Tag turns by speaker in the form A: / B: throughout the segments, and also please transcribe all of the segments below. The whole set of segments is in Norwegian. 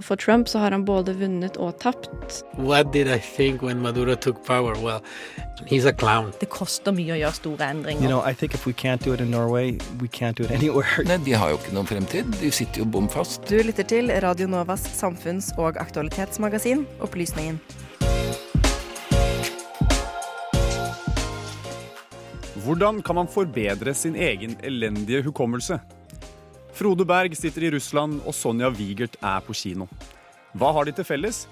A: For Trump så har han både vunnet og tapt.
B: What did I think when Maduro took power? Well, he's a clown.
C: Det koster mye å gjøre store endringer.
D: You know, I think if we can't do it in Norway, we can't do it anywhere.
E: Nei, De har jo ikke noen fremtid. De sitter jo bom fast.
F: Du lytter til Radio Novas samfunns- og aktualitetsmagasin Opplysningen.
G: Hvordan kan man forbedre sin egen elendige hukommelse? Frode Berg sitter i Russland, og Sonja Wigert er på kino. Hva har de til felles?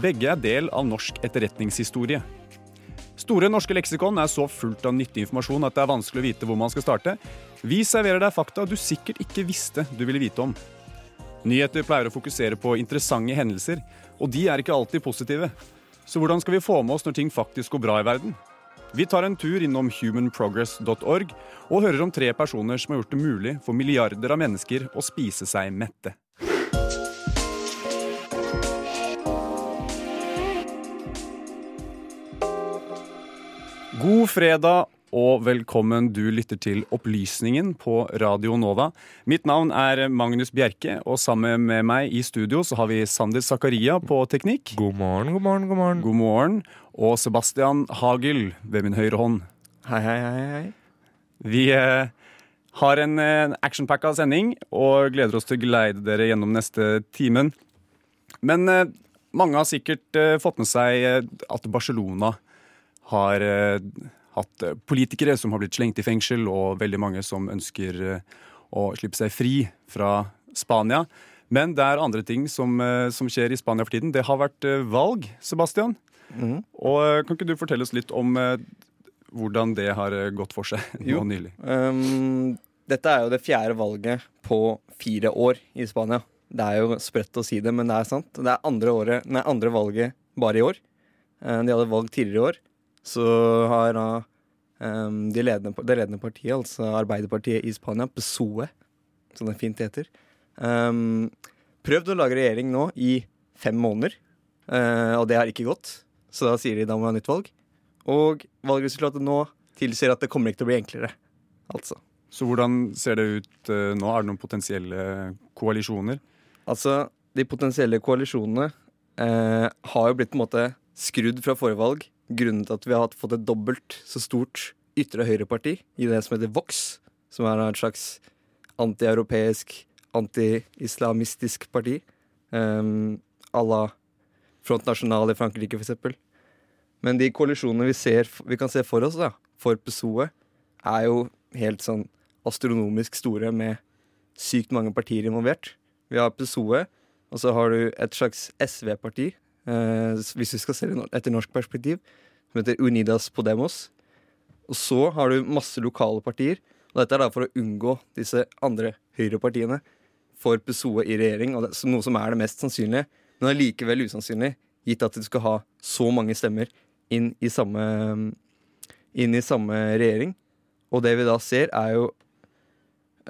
G: Begge er del av norsk etterretningshistorie. Store norske leksikon er så fullt av nyttig informasjon at det er vanskelig å vite hvor man skal starte. Vi serverer deg fakta du sikkert ikke visste du ville vite om. Nyheter pleier å fokusere på interessante hendelser, og de er ikke alltid positive. Så hvordan skal vi få med oss når ting faktisk går bra i verden? Vi tar en tur innom humanprogress.org og hører om tre personer som har gjort det mulig for milliarder av mennesker å spise seg mette. God fredag og velkommen. Du lytter til Opplysningen på Radio Nova. Mitt navn er Magnus Bjerke, og sammen med meg i studio så har vi Sander Zakaria på teknikk.
H: God morgen, god morgen, god morgen.
G: God morgen. Og Sebastian Hagel ved min høyre hånd.
H: Hei, hei, hei, hei.
G: Vi eh, har en eh, actionpacka sending og gleder oss til å geleide dere gjennom neste timen. Men eh, mange har sikkert eh, fått med seg eh, at Barcelona har eh, hatt eh, politikere som har blitt slengt i fengsel, og veldig mange som ønsker eh, å slippe seg fri fra Spania. Men det er andre ting som, eh, som skjer i Spania for tiden. Det har vært valg, Sebastian.
H: Mm.
G: Og Kan ikke du fortelle oss litt om hvordan det har gått for seg
H: Jo.
G: nå nylig?
H: Um, dette er jo det fjerde valget på fire år i Spania. Det er jo sprøtt å si det, men det er sant. Det er andre, året, nei, andre valget bare i år. De hadde valg tidligere i år. Så har da um, det ledende, det ledende partiet, altså Arbeiderpartiet i Spania, PSOE, som det fint heter, um, prøvd å lage regjering nå i fem måneder. uh, og det har ikke gått, så da sier de da må vi ha nytt valg. Og valgresultatet nå tilsier at det kommer ikke til å bli enklere. Altså.
G: Så hvordan ser det ut uh, nå? Er det noen potensielle koalisjoner?
H: Altså, de potensielle koalisjonene uh, har jo blitt på en måte skrudd fra forrige valg grunnet til at vi har fått et dobbelt så stort ytre høyreparti i det som heter Vox, som er et slags antieuropeisk, anti-islamistisk parti. Um, à la Front National i Frankrike, eksempel. Men de koalisjonene vi, ser, vi kan se for oss da, for PSOE, er jo helt sånn astronomisk store med sykt mange partier involvert. Vi har PSOE, og så har du et slags SV-parti, hvis vi skal se det etter norsk perspektiv, som heter Unidas Podemos. Og så har du masse lokale partier, og dette er da for å unngå disse andre høyrepartiene for PSOE i regjering, og det, noe som er det mest sannsynlige, men allikevel usannsynlig, gitt at du skal ha så mange stemmer inn i samme, inn i samme regjering. Og det vi da ser, er jo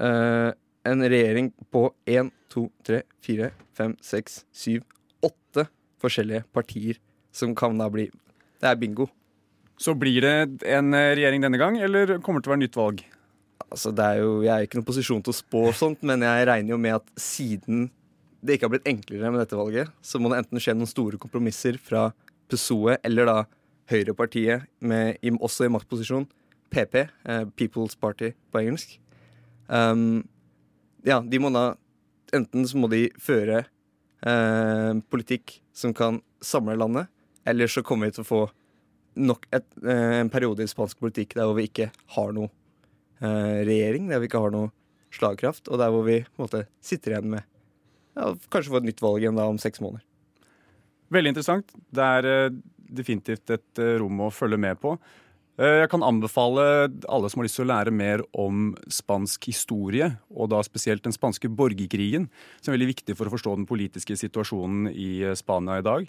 H: eh, en regjering på én, to, tre, fire, fem, seks, syv, åtte forskjellige partier som kan da bli Det er bingo.
G: Så blir det en eh, regjering denne gang, eller kommer det til å være nytt valg?
H: Altså, det er jo, jeg er ikke i noen posisjon til å spå sånt, men jeg regner jo med at siden det ikke har blitt enklere med dette valget, så må det enten skje noen store kompromisser fra PSOE eller da høyrepartiet, med, også i maktposisjon, PP, eh, People's Party på engelsk. Um, ja, de må da Enten så må de føre eh, politikk som kan samle landet, eller så kommer vi til å få nok et, eh, en periode i spansk politikk der hvor vi ikke har noe eh, regjering, der vi ikke har noe slagkraft, og der hvor vi måte sitter igjen med ja, kanskje få et nytt valg igjen da om seks måneder.
G: Veldig interessant. Det er eh, definitivt et eh, rom å følge med på. Eh, Jeg kan anbefale alle som har lyst til å lære mer om spansk historie, og da spesielt den spanske borgerkrigen, som er veldig viktig for å forstå den politiske situasjonen i eh, Spania i dag,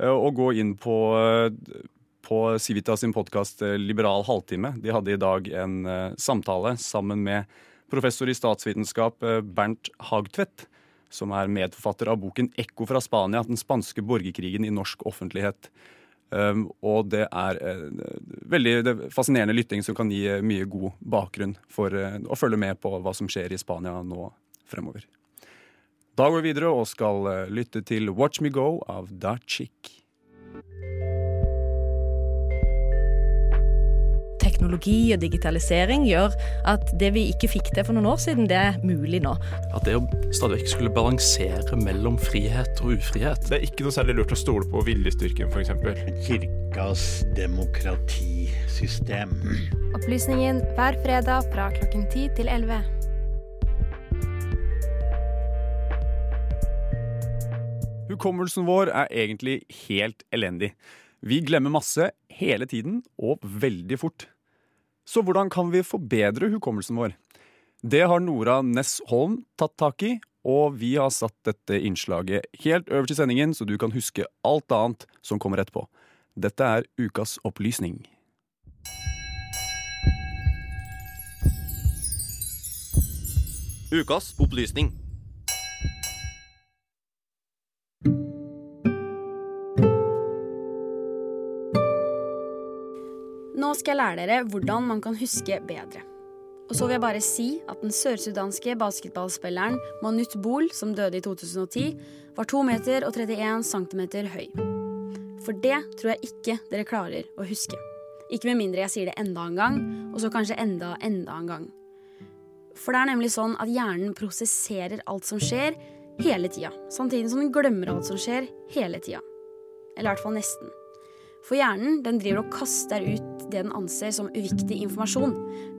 G: og gå inn på, eh, på Civita sin podkast Liberal halvtime. De hadde i dag en eh, samtale sammen med professor i statsvitenskap eh, Bernt Hagtvedt, som er medforfatter av boken 'Ekko fra Spania den spanske borgerkrigen i norsk offentlighet'. Um, og det er uh, veldig det er fascinerende lytting som kan gi eh, mye god bakgrunn for uh, å følge med på hva som skjer i Spania nå fremover. Da går vi videre og skal lytte til Watch Me Go av Da Chick.
C: Teknologi og digitalisering gjør at det vi ikke fikk til for noen år siden, det er mulig nå.
I: At det å stadig vekk skulle balansere mellom frihet og ufrihet
J: Det er ikke noe særlig lurt å stole på viljestyrken, f.eks.
K: Kirkas demokratisystem.
L: Opplysningen hver fredag fra klokken 10 til 11.
G: Hukommelsen vår er egentlig helt elendig. Vi glemmer masse hele tiden og veldig fort. Så hvordan kan vi forbedre hukommelsen vår? Det har Nora Ness Holm tatt tak i, og vi har satt dette innslaget helt øverst i sendingen, så du kan huske alt annet som kommer etterpå. Dette er ukas opplysning.
M: Ukas opplysning.
N: Nå skal jeg lære dere hvordan man kan huske bedre. Og så vil jeg bare si at den sørsudanske basketballspilleren Manut Bol, som døde i 2010, var 2 meter og 31 cm høy. For det tror jeg ikke dere klarer å huske. Ikke med mindre jeg sier det enda en gang, og så kanskje enda, enda en gang. For det er nemlig sånn at hjernen prosesserer alt som skjer, hele tida. Samtidig som den glemmer alt som skjer, hele tida. Eller i hvert fall nesten. For hjernen den driver og kaster ut det den anser som uviktig informasjon.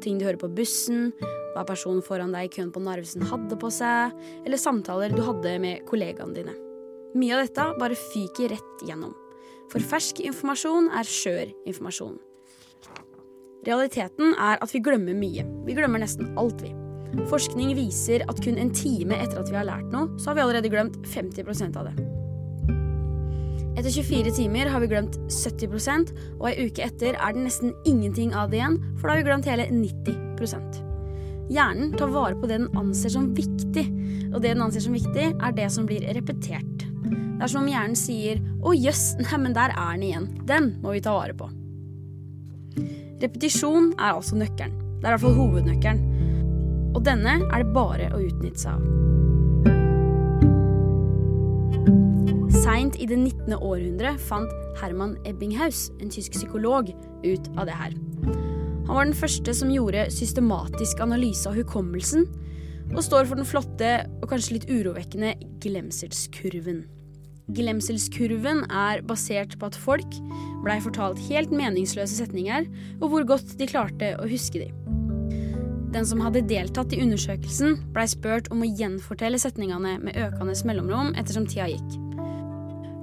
N: Ting du hører på bussen, hva personen foran deg i køen på Narvesen hadde på seg, eller samtaler du hadde med kollegaene dine. Mye av dette bare fyker rett gjennom. For fersk informasjon er skjør informasjon. Realiteten er at vi glemmer mye. Vi glemmer nesten alt, vi. Forskning viser at kun en time etter at vi har lært noe, så har vi allerede glemt 50% av det. Etter 24 timer har vi glemt 70% og ei uke etter er det nesten ingenting av det igjen, for da har vi glemt hele 90% Hjernen tar vare på det den anser som viktig, og det den anser som viktig, er det som blir repetert. Det er som om hjernen sier 'Å jøss, neimen der er den igjen'. Den må vi ta vare på. Repetisjon er altså nøkkelen. Det er i hvert fall hovednøkkelen. Og denne er det bare å utnytte seg av. Seint i det 19. århundre fant Herman Ebbinghaus, en tysk psykolog, ut av det her. Han var den første som gjorde systematisk analyse av hukommelsen, og står for den flotte og kanskje litt urovekkende glemselskurven. Glemselskurven er basert på at folk blei fortalt helt meningsløse setninger, og hvor godt de klarte å huske de. Den som hadde deltatt i undersøkelsen, blei spurt om å gjenfortelle setningene med økende mellomrom ettersom tida gikk.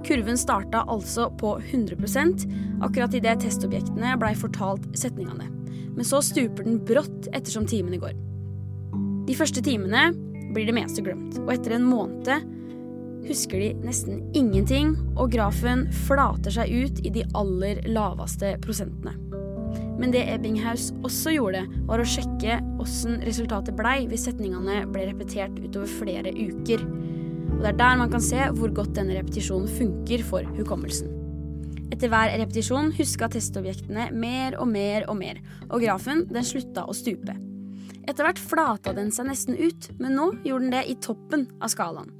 N: Kurven starta altså på 100% akkurat idet testobjektene blei fortalt setningene. Men så stuper den brått ettersom timene går. De første timene blir det meste glemt, og etter en måned husker de nesten ingenting, og grafen flater seg ut i de aller laveste prosentene. Men det Ebbinghaus også gjorde, var å sjekke åssen resultatet blei hvis setningene ble repetert utover flere uker. Og det er der man kan se hvor godt denne repetisjonen funker for hukommelsen. Etter hver repetisjon huska testobjektene mer og mer og mer, og grafen den slutta å stupe. Etter hvert flata den seg nesten ut, men nå gjorde den det i toppen av skalaen.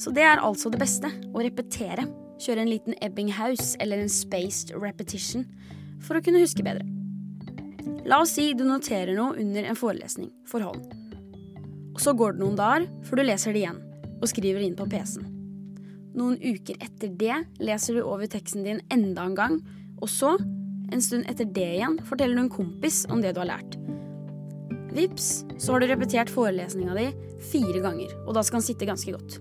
N: Så det er altså det beste, å repetere. Kjøre en liten Ebbinghaus eller en spaced repetition for å kunne huske bedre. La oss si du noterer noe under en forelesning for hånd. Så går det noen dager før du leser det igjen og skriver inn på PC-en. Noen uker etter det leser du over teksten din enda en gang, og så, en stund etter det igjen, forteller du en kompis om det du har lært. Vips, så har du repetert forelesninga di fire ganger, og da skal den sitte ganske godt.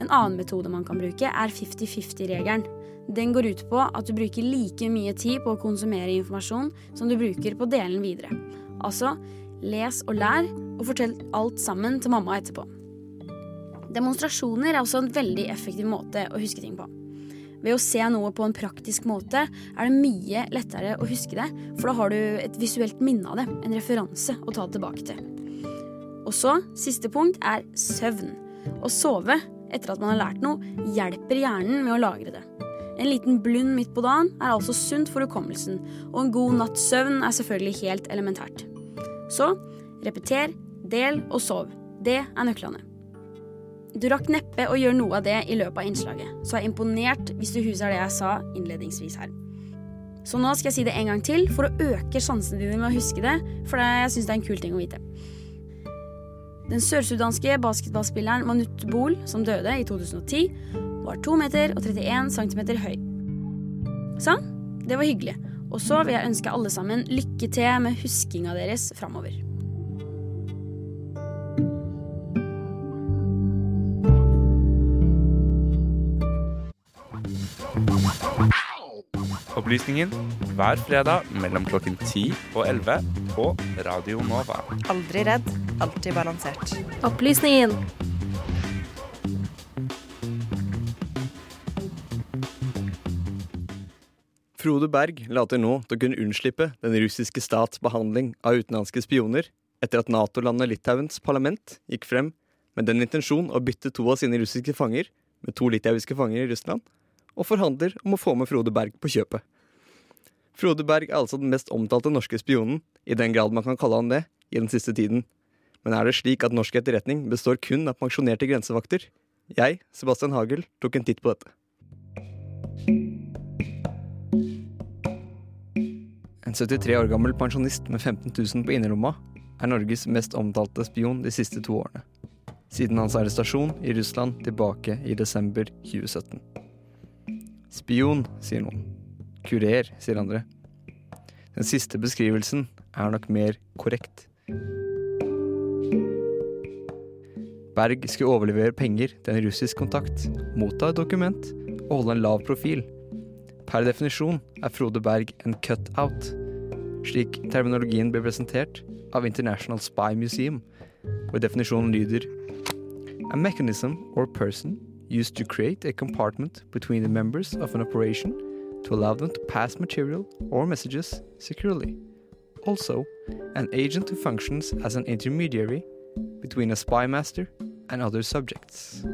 N: En annen metode man kan bruke, er 50-50-regelen. Den går ut på at du bruker like mye tid på å konsumere informasjon som du bruker på å dele den videre. Altså, les og lær, og fortell alt sammen til mamma etterpå. Demonstrasjoner er også en veldig effektiv måte å huske ting på. Ved å se noe på en praktisk måte er det mye lettere å huske det, for da har du et visuelt minne av det, en referanse å ta det tilbake til. Og så, siste punkt, er søvn. Å sove etter at man har lært noe, hjelper hjernen med å lagre det. En liten blund midt på dagen er altså sunt for hukommelsen, og en god natts søvn er selvfølgelig helt elementært. Så repeter, del og sov. Det er nøklene. Du rakk neppe å gjøre noe av det i løpet av innslaget, så jeg er imponert hvis du husker det jeg sa innledningsvis her. Så nå skal jeg si det en gang til for å øke sjansene dine med å huske det, for jeg syns det er en kul ting å vite. Den sørsudanske basketballspilleren Manut Bol, som døde i 2010, var 2 meter og 31 cm høy. Sånn, det var hyggelig. Og så vil jeg ønske alle sammen lykke til med huskinga deres framover.
K: Opplysningen hver fredag mellom klokken 10 og 11 på Radio Nova.
F: Aldri redd, alltid balansert.
L: Opplysningen.
H: Frode Berg later nå til å kunne unnslippe den russiske stats behandling av utenlandske spioner etter at Nato-landet Litauens parlament gikk frem med den intensjon å bytte to av sine russiske fanger med to litauiske fanger i Russland, og forhandler om å få med Frode Berg på kjøpet. Frode Berg er altså den mest omtalte norske spionen, i den grad man kan kalle han det, i den siste tiden. Men er det slik at norsk etterretning består kun av pensjonerte grensevakter? Jeg, Sebastian Hagel, tok en titt på dette. En 73 år gammel pensjonist med 15 000 på innerlomma er Norges mest omtalte spion de siste to årene. Siden hans arrestasjon i Russland tilbake i desember 2017. Spion, sier noen. Kurer, sier andre. Den siste beskrivelsen er nok mer korrekt. Berg skulle overlevere penger til en russisk kontakt, motta et dokument og holde en lav profil. Per definisjon er Frode Berg en cut-out, slik terminologien ble presentert av International Spy Museum, hvor definisjonen lyder A mechanism or person used to create a compartment between the members of an operation to allow them to pass material or messages securely. Also, an agent who functions as an intermediary between a spy master and other subjects.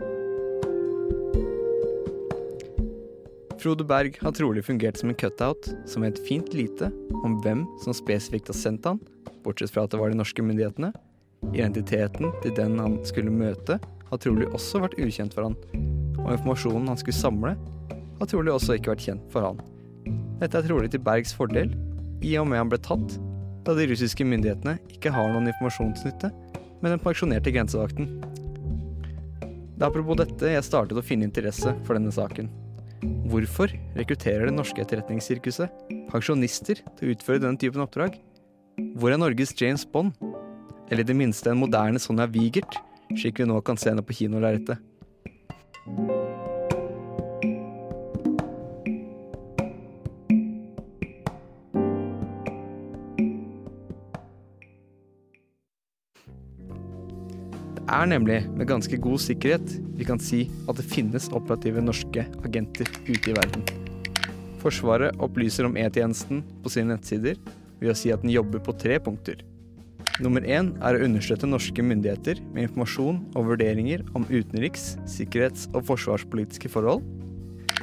H: Frode Berg har trolig fungert som en cutout som vet fint lite om hvem som spesifikt har sendt han, bortsett fra at det var de norske myndighetene. Identiteten til den han skulle møte, har trolig også vært ukjent for han, og informasjonen han skulle samle, har trolig også ikke vært kjent for han. Dette er trolig til Bergs fordel, i og med han ble tatt, da de russiske myndighetene ikke har noen informasjonsnytte med den pensjonerte grensevakten. Det er apropos dette jeg startet å finne interesse for denne saken. Hvorfor rekrutterer det norske etterretningssirkuset pensjonister til å utføre denne typen oppdrag? Hvor er Norges James Bond? Eller i det minste en moderne Sonja Wigert, slik vi nå kan se henne på kinolerretet? Det er nemlig med ganske god sikkerhet vi kan si at det finnes operative norske agenter ute i verden. Forsvaret opplyser om E-tjenesten på sine nettsider ved å si at den jobber på tre punkter. Nummer én er å understøtte norske myndigheter med informasjon og vurderinger om utenriks-, sikkerhets- og forsvarspolitiske forhold.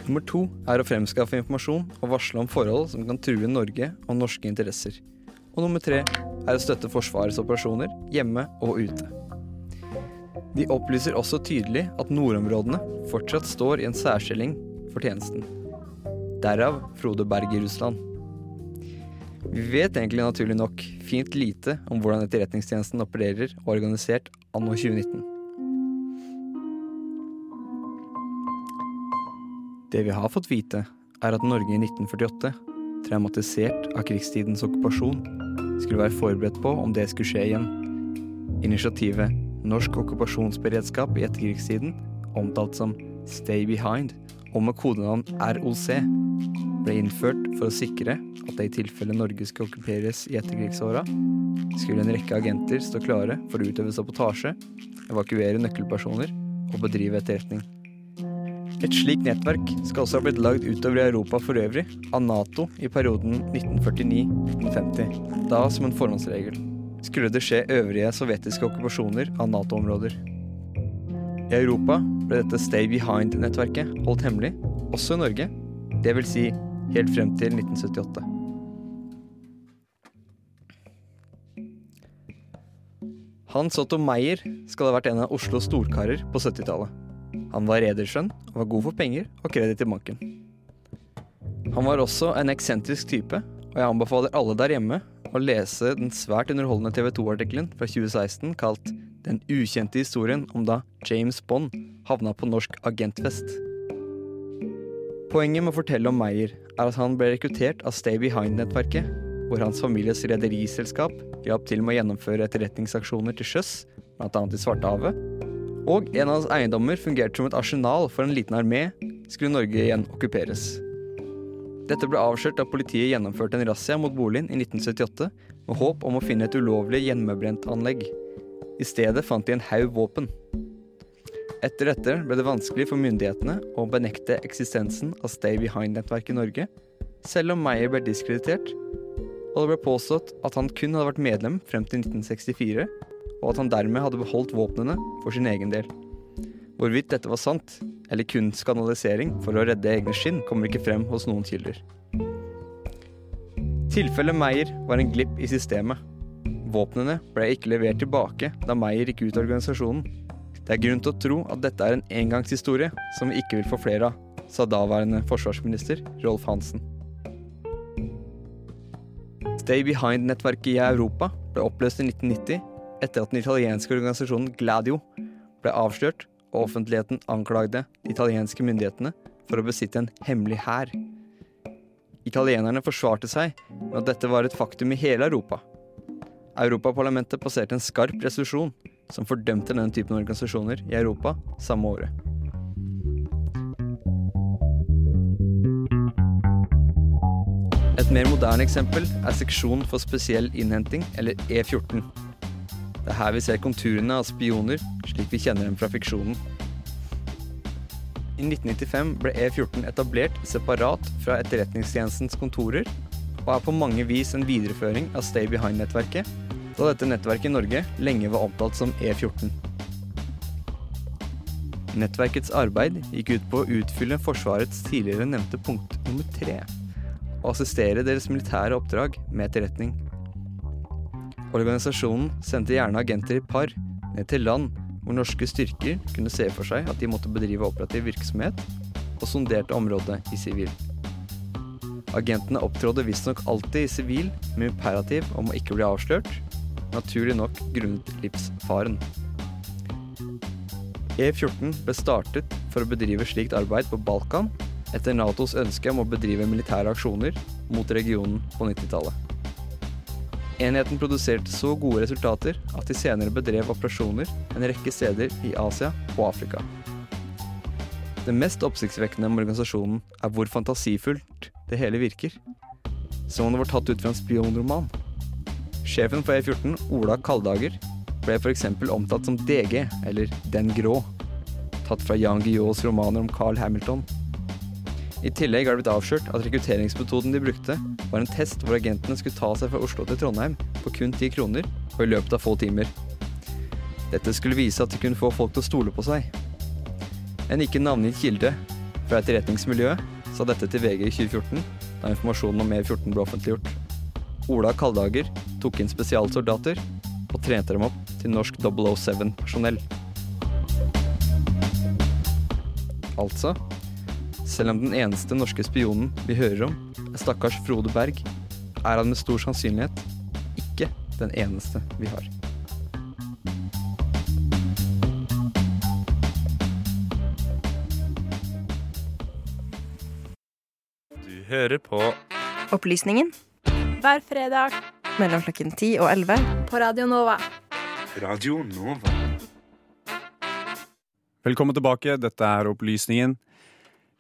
H: Nummer to er å fremskaffe informasjon og varsle om forhold som kan true Norge og norske interesser. Og nummer tre er å støtte Forsvarets operasjoner hjemme og ute. De opplyser også tydelig at nordområdene fortsatt står i en særstilling for tjenesten. Derav Frode Berg i Russland. Vi vet egentlig naturlig nok fint lite om hvordan Etterretningstjenesten opererer og er organisert anno 2019. Det vi har fått vite, er at Norge i 1948, traumatisert av krigstidens okkupasjon, skulle være forberedt på om det skulle skje igjen. Initiativet Norsk okkupasjonsberedskap i etterkrigstiden, omtalt som Stay Behind, og med kodenavn ROC, ble innført for å sikre at det i tilfelle Norge skulle okkuperes i etterkrigsåra, skulle en rekke agenter stå klare for å utøve sabotasje, evakuere nøkkelpersoner og bedrive etterretning. Et slikt nettverk skal også ha blitt lagd utover i Europa for øvrig, av Nato i perioden 1949-1950, da som en forhåndsregel. Skulle det skje øvrige sovjetiske okkupasjoner av Nato-områder. I Europa ble dette Stay Behind-nettverket holdt hemmelig, også i Norge, det vil si helt frem til 1978. Hans Otto Meyer skal ha vært en av Oslos storkarer på 70-tallet. Han var rederskjønn var god for penger og kreditt i banken. Han var også en eksentrisk type, og jeg anbefaler alle der hjemme å lese den svært underholdende TV 2-artikkelen fra 2016 kalt 'Den ukjente historien om da James Bond havna på norsk agentfest'. Poenget med å fortelle om Meyer er at han ble rekruttert av Stay Behind-nettverket, hvor hans families rederiselskap hjalp til med å gjennomføre etterretningsaksjoner til sjøs, bl.a. i Svartehavet. Og en av hans eiendommer fungerte som et arsenal for en liten armé, skulle Norge igjen okkuperes. Dette ble avslørt da politiet gjennomførte en razzia mot boligen i 1978 med håp om å finne et ulovlig gjenmøblentanlegg. I stedet fant de en haug våpen. Etter dette ble det vanskelig for myndighetene å benekte eksistensen av Stay Behind-nettverket i Norge, selv om Meyer ble diskreditert, og det ble påstått at han kun hadde vært medlem frem til 1964, og at han dermed hadde beholdt våpnene for sin egen del. Hvorvidt dette var sant, eller kun skandalisering for å redde egne skinn, kommer ikke frem hos noen kilder. Tilfellet Meyer var en glipp i systemet. Våpnene ble ikke levert tilbake da Meyer gikk ut av organisasjonen. Det er grunn til å tro at dette er en engangshistorie som vi ikke vil få flere av, sa daværende forsvarsminister Rolf Hansen. Stay Behind-nettverket i Europa ble oppløst i 1990 etter at den italienske organisasjonen Gladio ble avslørt og offentligheten anklagde de italienske myndighetene for å besitte en hemmelig hær. Italienerne forsvarte seg med at dette var et faktum i hele Europa. Europaparlamentet passerte en skarp resolusjon som fordømte denne typen organisasjoner i Europa samme året. Et mer moderne eksempel er Seksjon for spesiell innhenting, eller E14. Det er her vi ser konturene av spioner, slik vi kjenner dem fra fiksjonen. I 1995 ble E14 etablert separat fra Etterretningstjenestens kontorer, og er på mange vis en videreføring av Stay Behind-nettverket, da dette nettverket i Norge lenge var omtalt som E14. Nettverkets arbeid gikk ut på å utfylle Forsvarets tidligere nevnte punkt nummer tre, og assistere deres militære oppdrag med etterretning. Organisasjonen sendte gjerne agenter i par ned til land hvor norske styrker kunne se for seg at de måtte bedrive operativ virksomhet, og sonderte området i sivil. Agentene opptrådde visstnok alltid i sivil med imperativ om å ikke bli avslørt, naturlig nok grunnet livsfaren. E14 ble startet for å bedrive slikt arbeid på Balkan etter Natos ønske om å bedrive militære aksjoner mot regionen på 90-tallet. Enheten produserte så gode resultater at de senere bedrev operasjoner en rekke steder i Asia og Afrika. Det mest oppsiktsvekkende med organisasjonen er hvor fantasifullt det hele virker. Som om det var tatt ut fra en spionroman. Sjefen for E14, Ola Kaldager, ble f.eks. omtalt som DG, eller Den grå, tatt fra Jan Guillaus romaner om Carl Hamilton. I tillegg har det blitt avslørt at rekrutteringsmetoden de brukte, var en test hvor agentene skulle ta seg fra Oslo til Trondheim på kun ti kroner, og i løpet av få timer. Dette skulle vise at de kunne få folk til å stole på seg. En ikke navngitt kilde fra etterretningsmiljøet sa dette til VG i 2014, da informasjonen om E14 ble offentliggjort. Ola Kaldager tok inn spesialsoldater og trente dem opp til norsk 007-personell. Altså, selv om den eneste norske spionen vi hører om, er stakkars Frode Berg, er han med stor sannsynlighet ikke den eneste vi har.
K: Du hører på
F: Opplysningen
L: Hver fredag
F: mellom klokken 10 og 11
L: på Radio Nova.
K: Radio Nova.
G: Velkommen tilbake, dette er Opplysningen.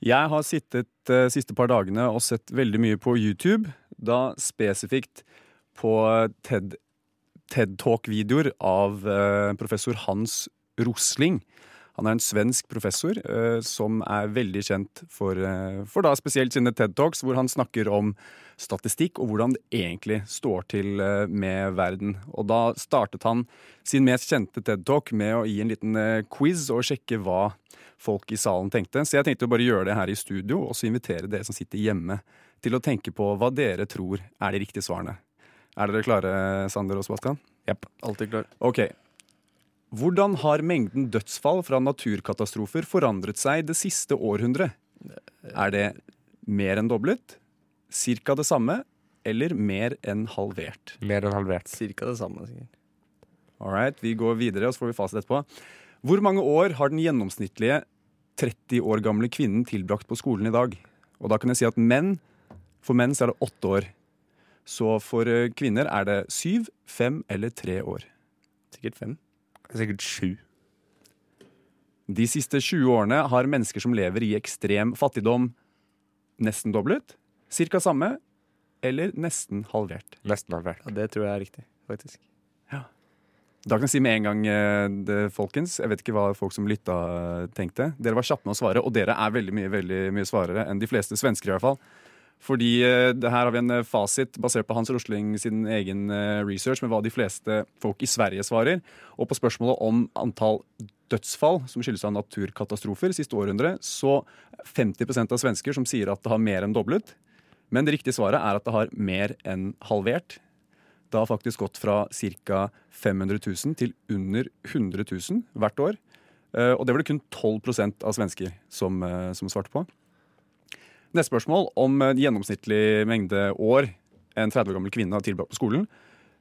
G: Jeg har sittet de siste par dagene og sett veldig mye på YouTube, da spesifikt på TED, TED Talk-videoer av eh, professor Hans Rosling. Han er en svensk professor eh, som er veldig kjent for, eh, for da spesielt sine TED Talks, hvor han snakker om statistikk og hvordan det egentlig står til eh, med verden. Og da startet han sin mest kjente TED Talk med å gi en liten eh, quiz og sjekke hva folk i salen tenkte. Så jeg tenkte å bare gjøre det her i studio, og så invitere dere som sitter hjemme, til å tenke på hva dere tror er de riktige svarene. Er dere klare, Sander og Sebastian?
H: Jepp, alltid klar.
G: Ok. Hvordan har mengden dødsfall fra naturkatastrofer forandret seg det siste århundret? Er det mer enn doblet, cirka det samme, eller mer enn halvert?
J: Mer enn halvert.
H: Cirka det samme. sikkert.
G: All right, vi går videre, og så får vi fasit etterpå. Hvor mange år har den gjennomsnittlige 30 år gamle kvinnen tilbrakt på skolen i dag? Og da kan jeg si at menn, for menn så er det åtte år. Så for eh, kvinner er det syv, fem eller tre år.
H: Sikkert fem.
J: Sikkert sju.
G: De siste 20 årene har mennesker som lever i ekstrem fattigdom, nesten doblet, cirka samme, eller nesten halvert.
J: Nesten halvert.
H: Ja, det tror jeg er riktig, faktisk.
G: Da kan jeg si med en gang, eh, det, folkens, jeg vet ikke hva folk som lytta eh, tenkte. Dere var kjappe med å svare, og dere er veldig mye, veldig mye svarere enn de fleste svensker i hvert fall. Fordi eh, her har vi en eh, fasit basert på Hans Rosling sin egen eh, research med hva de fleste folk i Sverige svarer. Og på spørsmålet om antall dødsfall som skyldes av naturkatastrofer siste århundre, så 50% av svensker som sier at det har mer enn doblet. Men det riktige svaret er at det har mer enn halvert. Det har faktisk gått fra ca. 500 000 til under 100 000 hvert år. Og det var det kun 12% av svensker som, som svarte på. Neste spørsmål om gjennomsnittlig mengde år en 30 år gammel kvinne har tilbrakt på skolen.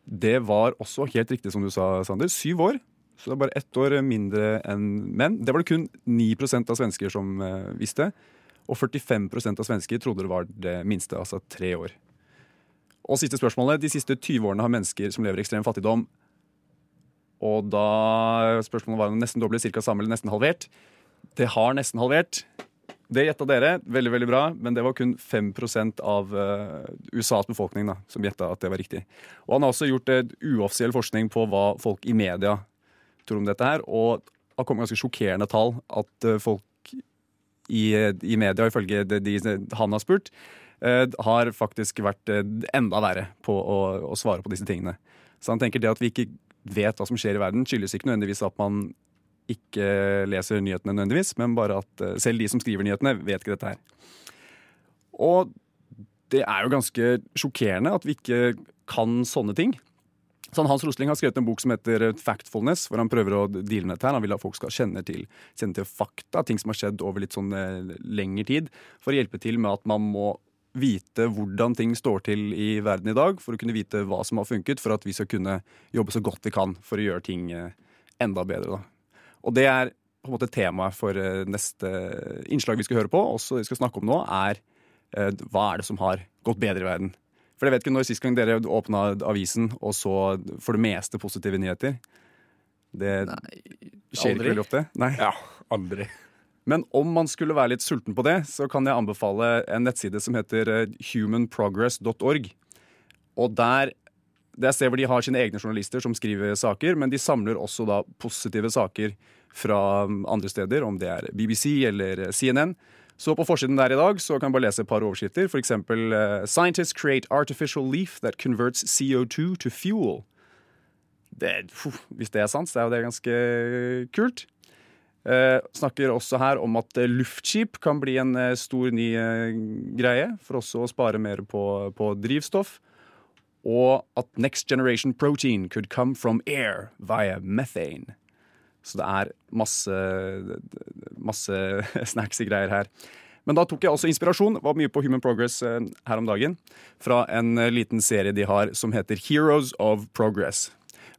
G: Det var også helt riktig som du sa, Sander. Syv år. Så det er bare ett år mindre enn menn. Det var det kun 9% av svensker som eh, visste. Og 45% av svensker trodde det var det minste, altså tre år. Og siste spørsmålet. De siste 20 årene har mennesker som lever i ekstrem fattigdom Og da spørsmålet var om nesten doblet, ca. samme eller nesten halvert. Det har nesten halvert. Det gjetta dere. Veldig veldig bra. Men det var kun 5 av uh, USAs befolkning da, som gjetta at det var riktig. Og han har også gjort et uoffisiell forskning på hva folk i media tror om dette her. Og har kommet ganske sjokkerende tall. At uh, folk i, i media, ifølge de, de han har spurt, uh, har faktisk vært eh, enda verre på å, å svare på disse tingene. Så han tenker det at vi ikke vet hva som skjer i verden, skyldes ikke nødvendigvis at man ikke leser nyhetene nødvendigvis, men bare at eh, selv de som skriver nyhetene, vet ikke dette her. Og det er jo ganske sjokkerende at vi ikke kan sånne ting. Sånn, Hans Rosling har skrevet en bok som heter Factfulness, hvor han prøver å deale med dette. her. Han vil at folk skal kjenne til, kjenne til fakta, ting som har skjedd over litt sånn eh, lengre tid, for å hjelpe til med at man må vite hvordan ting står til i verden i dag, for å kunne vite hva som har funket, for at vi skal kunne jobbe så godt vi kan for å gjøre ting eh, enda bedre. Da. Og det er på en måte temaet for eh, neste innslag vi skal høre på, også vi skal snakke om nå, er eh, hva er det som har gått bedre i verden. For jeg vet ikke når sist gang dere åpna avisen og så for det meste positive nyheter. Det skjer ikke veldig ofte. Nei.
J: Ja, aldri.
G: Men om man skulle være litt sulten på det, så kan jeg anbefale en nettside som heter eh, humanprogress.org. Og der det er sted hvor de har sine egne journalister som skriver saker, men de samler også da positive saker fra um, andre steder, om det er BBC eller eh, CNN. Så på forsiden der i dag så kan jeg bare lese et par overskrifter. Eksempel eh, Scientists create artificial leaf that converts CO2 to fuel. Det, hvis det er sant, så er jo det ganske kult. Eh, snakker også her om at eh, luftskip kan bli en eh, stor ny eh, greie, for også å spare mer på, på drivstoff. Og at next generation protein could come from air via methane. Så det er masse, masse snacksy greier her. Men da tok jeg også inspirasjon, var mye på Human Progress eh, her om dagen, fra en eh, liten serie de har som heter Heroes of Progress.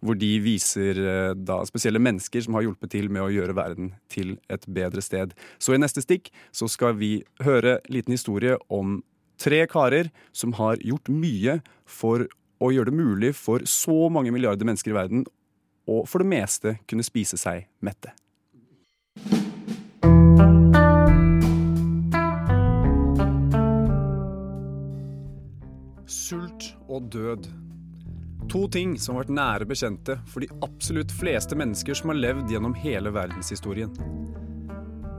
G: Hvor de viser eh, da spesielle mennesker som har hjulpet til med å gjøre verden til et bedre sted. Så i neste stikk så skal vi høre en liten historie om tre karer som har gjort mye for å gjøre det mulig for så mange milliarder mennesker i verden å for det meste kunne spise seg mette. Sult og død. To ting som har vært nære bekjente for de absolutt fleste mennesker som har levd gjennom hele verdenshistorien.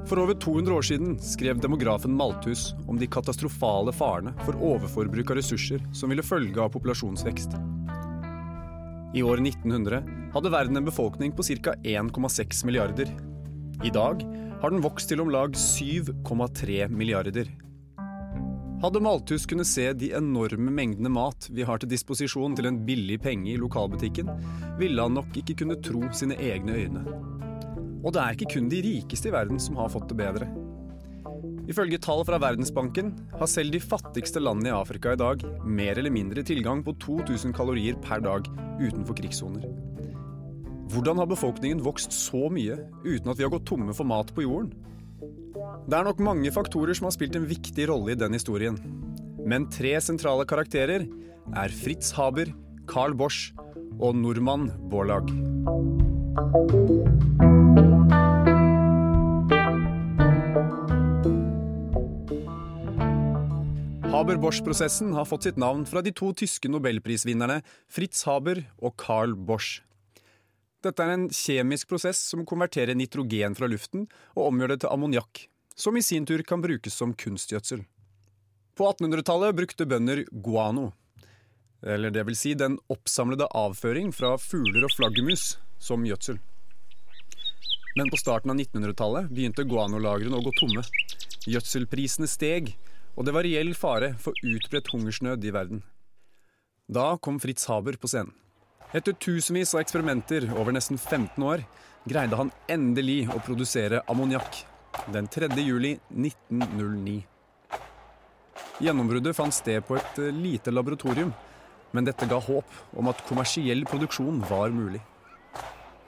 G: For over 200 år siden skrev demografen Malthus om de katastrofale farene for overforbruk av ressurser som ville følge av populasjonsvekst. I år 1900 hadde verden en befolkning på ca. 1,6 milliarder. I dag har den vokst til om lag 7,3 milliarder. Hadde Malthus kunne se de enorme mengdene mat vi har til disposisjon til en billig penge i lokalbutikken, ville han nok ikke kunne tro sine egne øyne. Og det er ikke kun de rikeste i verden som har fått det bedre. Ifølge tall fra Verdensbanken har selv de fattigste landene i Afrika i dag mer eller mindre tilgang på 2000 kalorier per dag utenfor krigssoner. Hvordan har befolkningen vokst så mye uten at vi har gått tomme for mat på jorden? Det er nok mange faktorer som har spilt en viktig rolle i den historien. Men tre sentrale karakterer er Fritz Haber, Carl Bosch og nordmann Borlaug. Haber-Bosch-prosessen har fått sitt navn fra de to tyske nobelprisvinnerne Fritz Haber og Carl Bosch. Dette er en kjemisk prosess som konverterer nitrogen fra luften og omgjør det til ammoniakk, som i sin tur kan brukes som kunstgjødsel. På 1800-tallet brukte bønder guano, eller det vil si den oppsamlede avføring fra fugler og flaggermus, som gjødsel. Men på starten av 1900-tallet begynte guanolagrene å gå tomme. Gjødselprisene steg, og det var reell fare for utbredt hungersnød i verden. Da kom Fritz Haber på scenen. Etter tusenvis av eksperimenter over nesten 15 år greide han endelig å produsere ammoniakk den 3. juli 1909. Gjennombruddet fant sted på et eh, lite laboratorium, men dette ga håp om at kommersiell produksjon var mulig.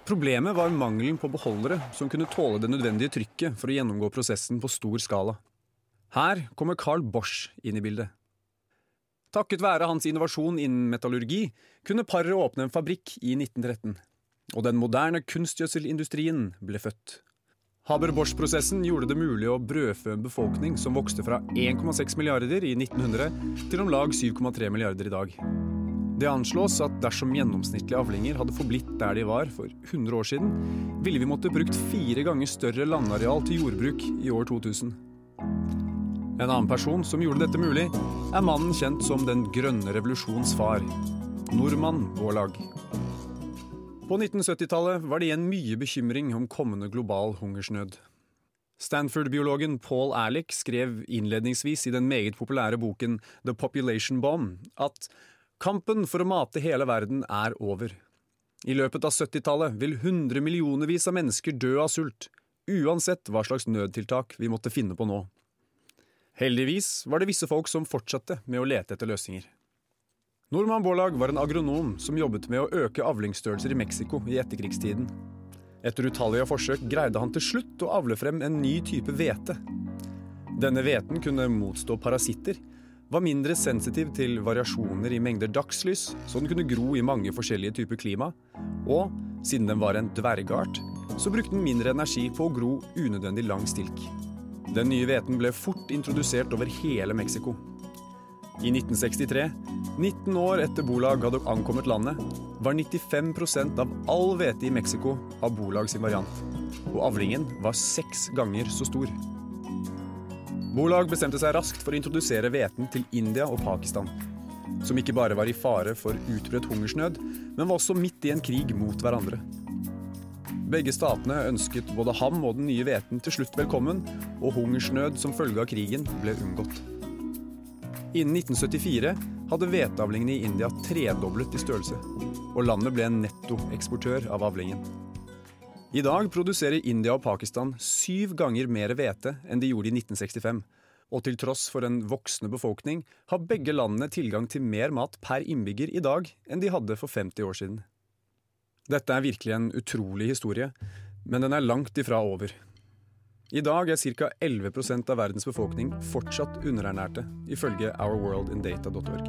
G: Problemet var mangelen på beholdere som kunne tåle det nødvendige trykket for å gjennomgå prosessen på stor skala. Her kommer Carl Bosch inn i bildet. Takket være hans innovasjon innen metallurgi kunne paret åpne en fabrikk i 1913, og den moderne kunstgjødselindustrien ble født. Haber-Bosch-prosessen gjorde det mulig å brødfø en befolkning som vokste fra 1,6 milliarder i 1900 til om lag 7,3 milliarder i dag. Det anslås at dersom gjennomsnittlige avlinger hadde forblitt der de var for 100 år siden, ville vi måtte brukt fire ganger større landareal til jordbruk i år 2000. En annen person som gjorde dette mulig, er mannen kjent som Den grønne revolusjons far, nordmann Vårlag. På 1970-tallet var det igjen mye bekymring om kommende global hungersnød. Stanford-biologen Paul Alec skrev innledningsvis i den meget populære boken The Population Bomb at kampen for å mate hele verden er over. I løpet av 70-tallet vil hundremillionervis av mennesker dø av sult, uansett hva slags nødtiltak vi måtte finne på nå. Heldigvis var det visse folk som fortsatte med å lete etter løsninger. Norman Borlaug var en agronom som jobbet med å øke avlingsstørrelser i Mexico i etterkrigstiden. Etter utallige forsøk greide han til slutt å avle frem en ny type hvete. Denne hveten kunne motstå parasitter, var mindre sensitiv til variasjoner i mengder dagslys, så den kunne gro i mange forskjellige typer klima, og siden den var en dvergart, så brukte den mindre energi på å gro unødvendig lang stilk. Den nye hveten ble fort introdusert over hele Mexico. I 1963, 19 år etter Bolag hadde ankommet landet, var 95% av all hvete i Mexico av Bolag sin variant, og avlingen var seks ganger så stor. Bolag bestemte seg raskt for å introdusere hveten til India og Pakistan, som ikke bare var i fare for utbredt hungersnød, men var også midt i en krig mot hverandre. Begge statene ønsket både ham og den nye hveten til slutt velkommen, og hungersnød som følge av krigen ble unngått. Innen 1974 hadde hveteavlingene i India tredoblet i størrelse, og landet ble en nettoeksportør av avlingen. I dag produserer India og Pakistan syv ganger mer hvete enn de gjorde i 1965, og til tross for en voksende befolkning har begge landene tilgang til mer mat per innbygger i dag enn de hadde for 50 år siden. Dette er virkelig en utrolig historie, men den er langt ifra over. I dag er ca. 11 av verdens befolkning fortsatt underernærte, ifølge ourworldindata.org.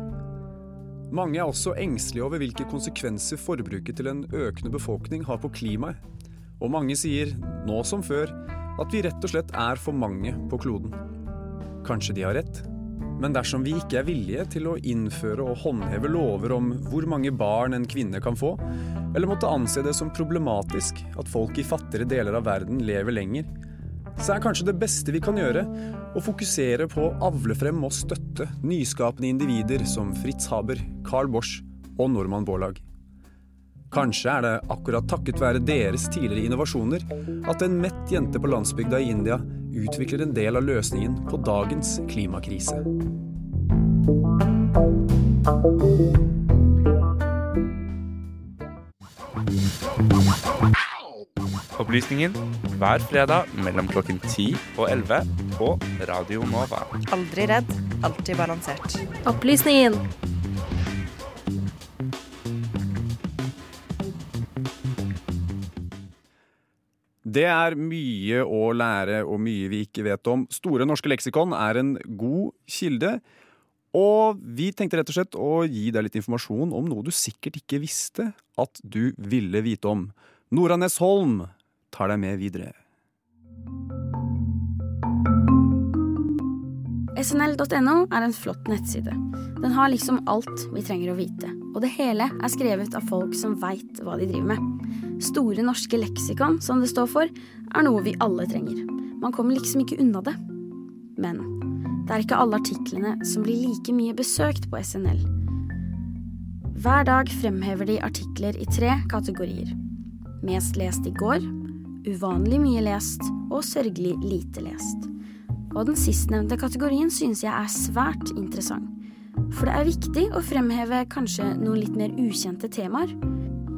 G: Mange er også engstelige over hvilke konsekvenser forbruket til en økende befolkning har på klimaet. Og mange sier, nå som før, at vi rett og slett er for mange på kloden. Kanskje de har rett? Men dersom vi ikke er villige til å innføre og håndheve lover om hvor mange barn en kvinne kan få, eller måtte anse det som problematisk at folk i fattigere deler av verden lever lenger, så er kanskje det beste vi kan gjøre, å fokusere på å avle frem og støtte nyskapende individer som Fritz Haber, Carl Bosch og Normann Borlaug. Kanskje er det akkurat takket være deres tidligere innovasjoner at en mett jente på landsbygda i India utvikler en del av løsningen på dagens klimakrise.
K: Opplysningen hver fredag mellom klokken 10 og 11 på Radio Nova.
F: Aldri redd, alltid balansert.
L: Opplysningen.
G: Det er mye å lære og mye vi ikke vet om. Store norske leksikon er en god kilde. Og vi tenkte rett og slett å gi deg litt informasjon om noe du sikkert ikke visste at du ville vite om. Nora Nesholm tar deg med videre.
N: SNL.no er en flott nettside. Den har liksom alt vi trenger å vite. Og det hele er skrevet av folk som veit hva de driver med. Store norske leksikon, som det står for, er noe vi alle trenger. Man kommer liksom ikke unna det. Men det er ikke alle artiklene som blir like mye besøkt på SNL. Hver dag fremhever de artikler i tre kategorier. Mest lest i går, uvanlig mye lest og sørgelig lite lest. Og den sistnevnte kategorien synes jeg er svært interessant. For det er viktig å fremheve kanskje noen litt mer ukjente temaer.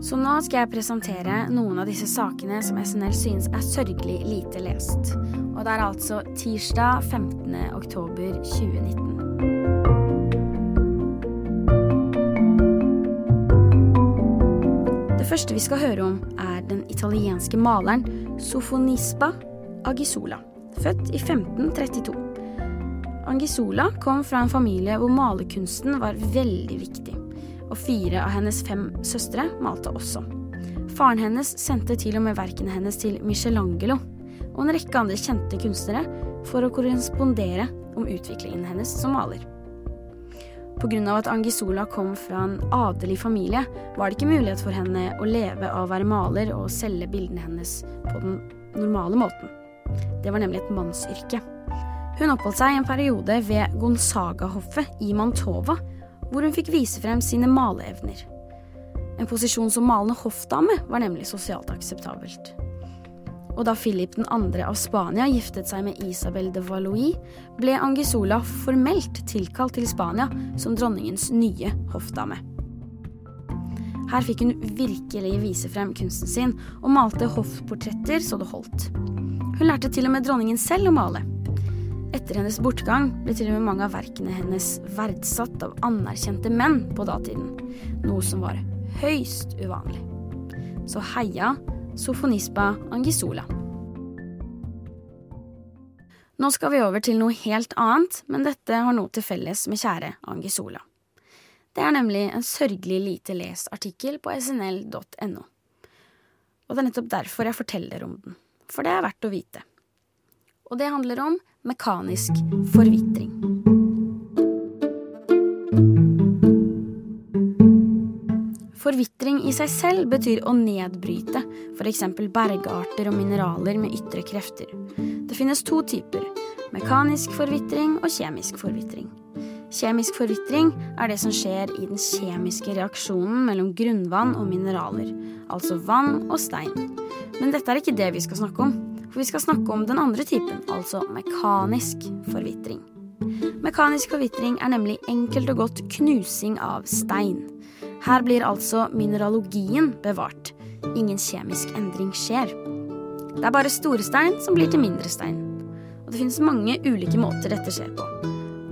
N: Så nå skal jeg presentere noen av disse sakene som SNL synes er sørgelig lite lest. Og det er altså tirsdag 15. oktober 2019. Det første vi skal høre om, er den italienske maleren Sofonispa Agisola, født i 1532. Angisola kom fra en familie hvor malerkunsten var veldig viktig, og fire av hennes fem søstre malte også. Faren hennes sendte til og med verkene hennes til Michelangelo og en rekke andre kjente kunstnere for å korrespondere om utviklingen hennes som maler. Pga. at Angisola kom fra en adelig familie, var det ikke mulighet for henne å leve av å være maler og selge bildene hennes på den normale måten. Det var nemlig et mannsyrke. Hun oppholdt seg en periode ved Gonzaga-hoffet i Mantova, hvor hun fikk vise frem sine maleevner. En posisjon som malende hoffdame var nemlig sosialt akseptabelt. Og da Philip 2. av Spania giftet seg med Isabel de Valois, ble Angisola formelt tilkalt til Spania som dronningens nye hoffdame. Her fikk hun virkelig vise frem kunsten sin, og malte hoffportretter så det holdt. Hun lærte til og med dronningen selv å male. Etter hennes bortgang ble til og med mange av verkene hennes verdsatt av anerkjente menn på datiden, noe som var høyst uvanlig. Så heia Sofonispa Angisola. Nå skal vi over til noe helt annet, men dette har noe til felles med kjære Angisola. Det er nemlig en sørgelig lite lest artikkel på snl.no. Og det er nettopp derfor jeg forteller om den, for det er verdt å vite. Og det handler om mekanisk forvitring. Forvitring i seg selv betyr å nedbryte f.eks. bergarter og mineraler med ytre krefter. Det finnes to typer mekanisk forvitring og kjemisk forvitring. Kjemisk forvitring er det som skjer i den kjemiske reaksjonen mellom grunnvann og mineraler, altså vann og stein. Men dette er ikke det vi skal snakke om, for vi skal snakke om den andre typen, altså mekanisk forvitring. Mekanisk forvitring er nemlig enkelt og godt knusing av stein. Her blir altså mineralogien bevart. Ingen kjemisk endring skjer. Det er bare store stein som blir til mindre stein. Og det finnes mange ulike måter dette skjer på.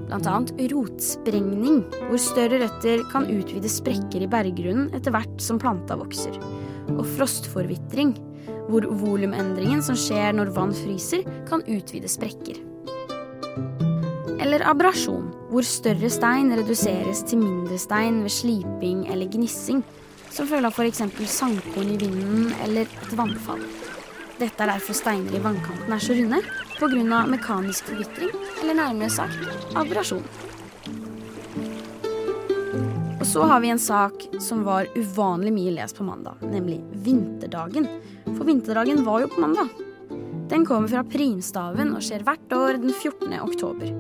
N: Annet rotsprengning, hvor større røtter kan utvide sprekker i berggrunnen etter hvert som planta vokser. Og frostforvitring, hvor volumendringen som skjer når vann fryser, kan utvide sprekker. Eller abrasjon, hvor større stein reduseres til mindre stein ved sliping eller gnissing, som følge av f.eks. sandkorn i vinden eller et vannfall. Dette er derfor steiner i vannkanten er så runde pga. mekanisk forvitring, eller nærmere sagt abrasjon. Og så har vi en sak som var uvanlig mye lest på mandag, nemlig vinterdagen. For vinterdagen var jo på mandag. Den kommer fra primstaven og skjer hvert år den 14. oktober.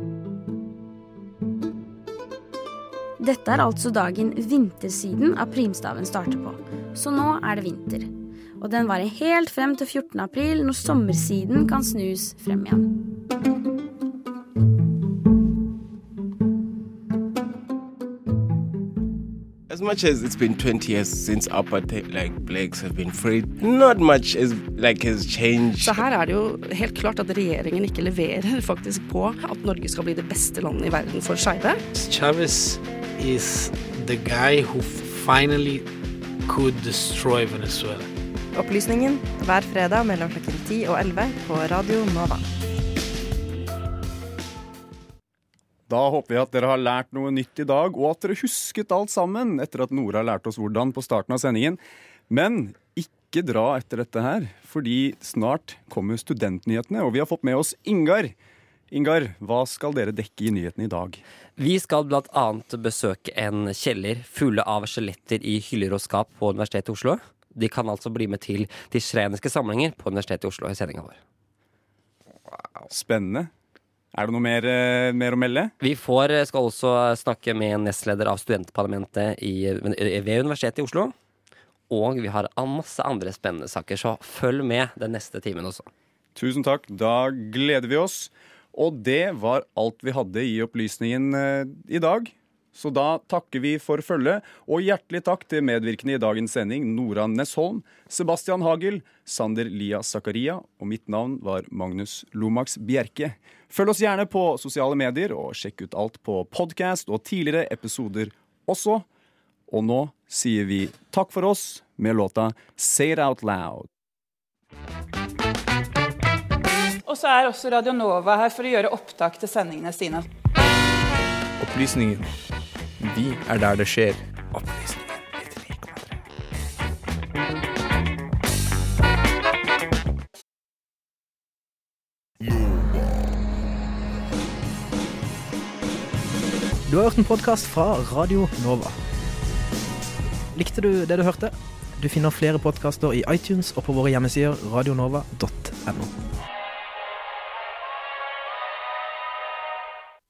N: Dette er altså dagen vintersiden av primstaven starter på, så nå er det vinter. Og den varer helt frem til 14. april, når sommersiden kan snus frem igjen.
M: As much as it's been 20 years since apartheid, like blacks have been freed, not much is like has changed.
O: Så her er det jo helt klart at regjeringen ikke leverer faktisk på at Norge skal bli det beste landet i verden for skeive.
B: Chavez is the guy who finally could destroy Venezuela.
F: Opplysningen hver fredag mellom klokken 10 og 11 på Radio Nova.
G: Da håper vi at dere har lært noe nytt i dag, og at dere husket alt sammen etter at Nora lærte oss hvordan på starten av sendingen. Men ikke dra etter dette her, fordi snart kommer studentnyhetene, og vi har fått med oss Ingar. Ingar, hva skal dere dekke i nyhetene i dag?
P: Vi skal bl.a. besøke en kjeller fulle av skjeletter i hyller og skap på Universitetet i Oslo. De kan altså bli med til de schreniske samlinger på Universitetet i Oslo i sendinga vår.
G: Spennende. Er det noe mer, eh, mer å melde?
P: Vi får, skal også snakke med nestleder av studentparlamentet i, ved Universitetet i Oslo. Og vi har masse andre spennende saker, så følg med den neste timen også.
G: Tusen takk. Da gleder vi oss. Og det var alt vi hadde i opplysningen eh, i dag. Så da takker vi for følget, og hjertelig takk til medvirkende i dagens sending Nora Nesholm, Sebastian Hagel, Sander Lia Zakaria, og mitt navn var Magnus Lomax Bjerke. Følg oss gjerne på sosiale medier, og sjekk ut alt på podkast og tidligere episoder også. Og nå sier vi takk for oss med låta Say It Out Loud.
Q: Og så er også Radio Nova her for å gjøre opptak til sendingene sine.
J: Opplysningen. Vi er der det skjer.
R: Du har hørt en podkast fra Radio Nova. Likte du det du hørte? Du finner flere podkaster i iTunes og på våre hjemmesider radionova.no.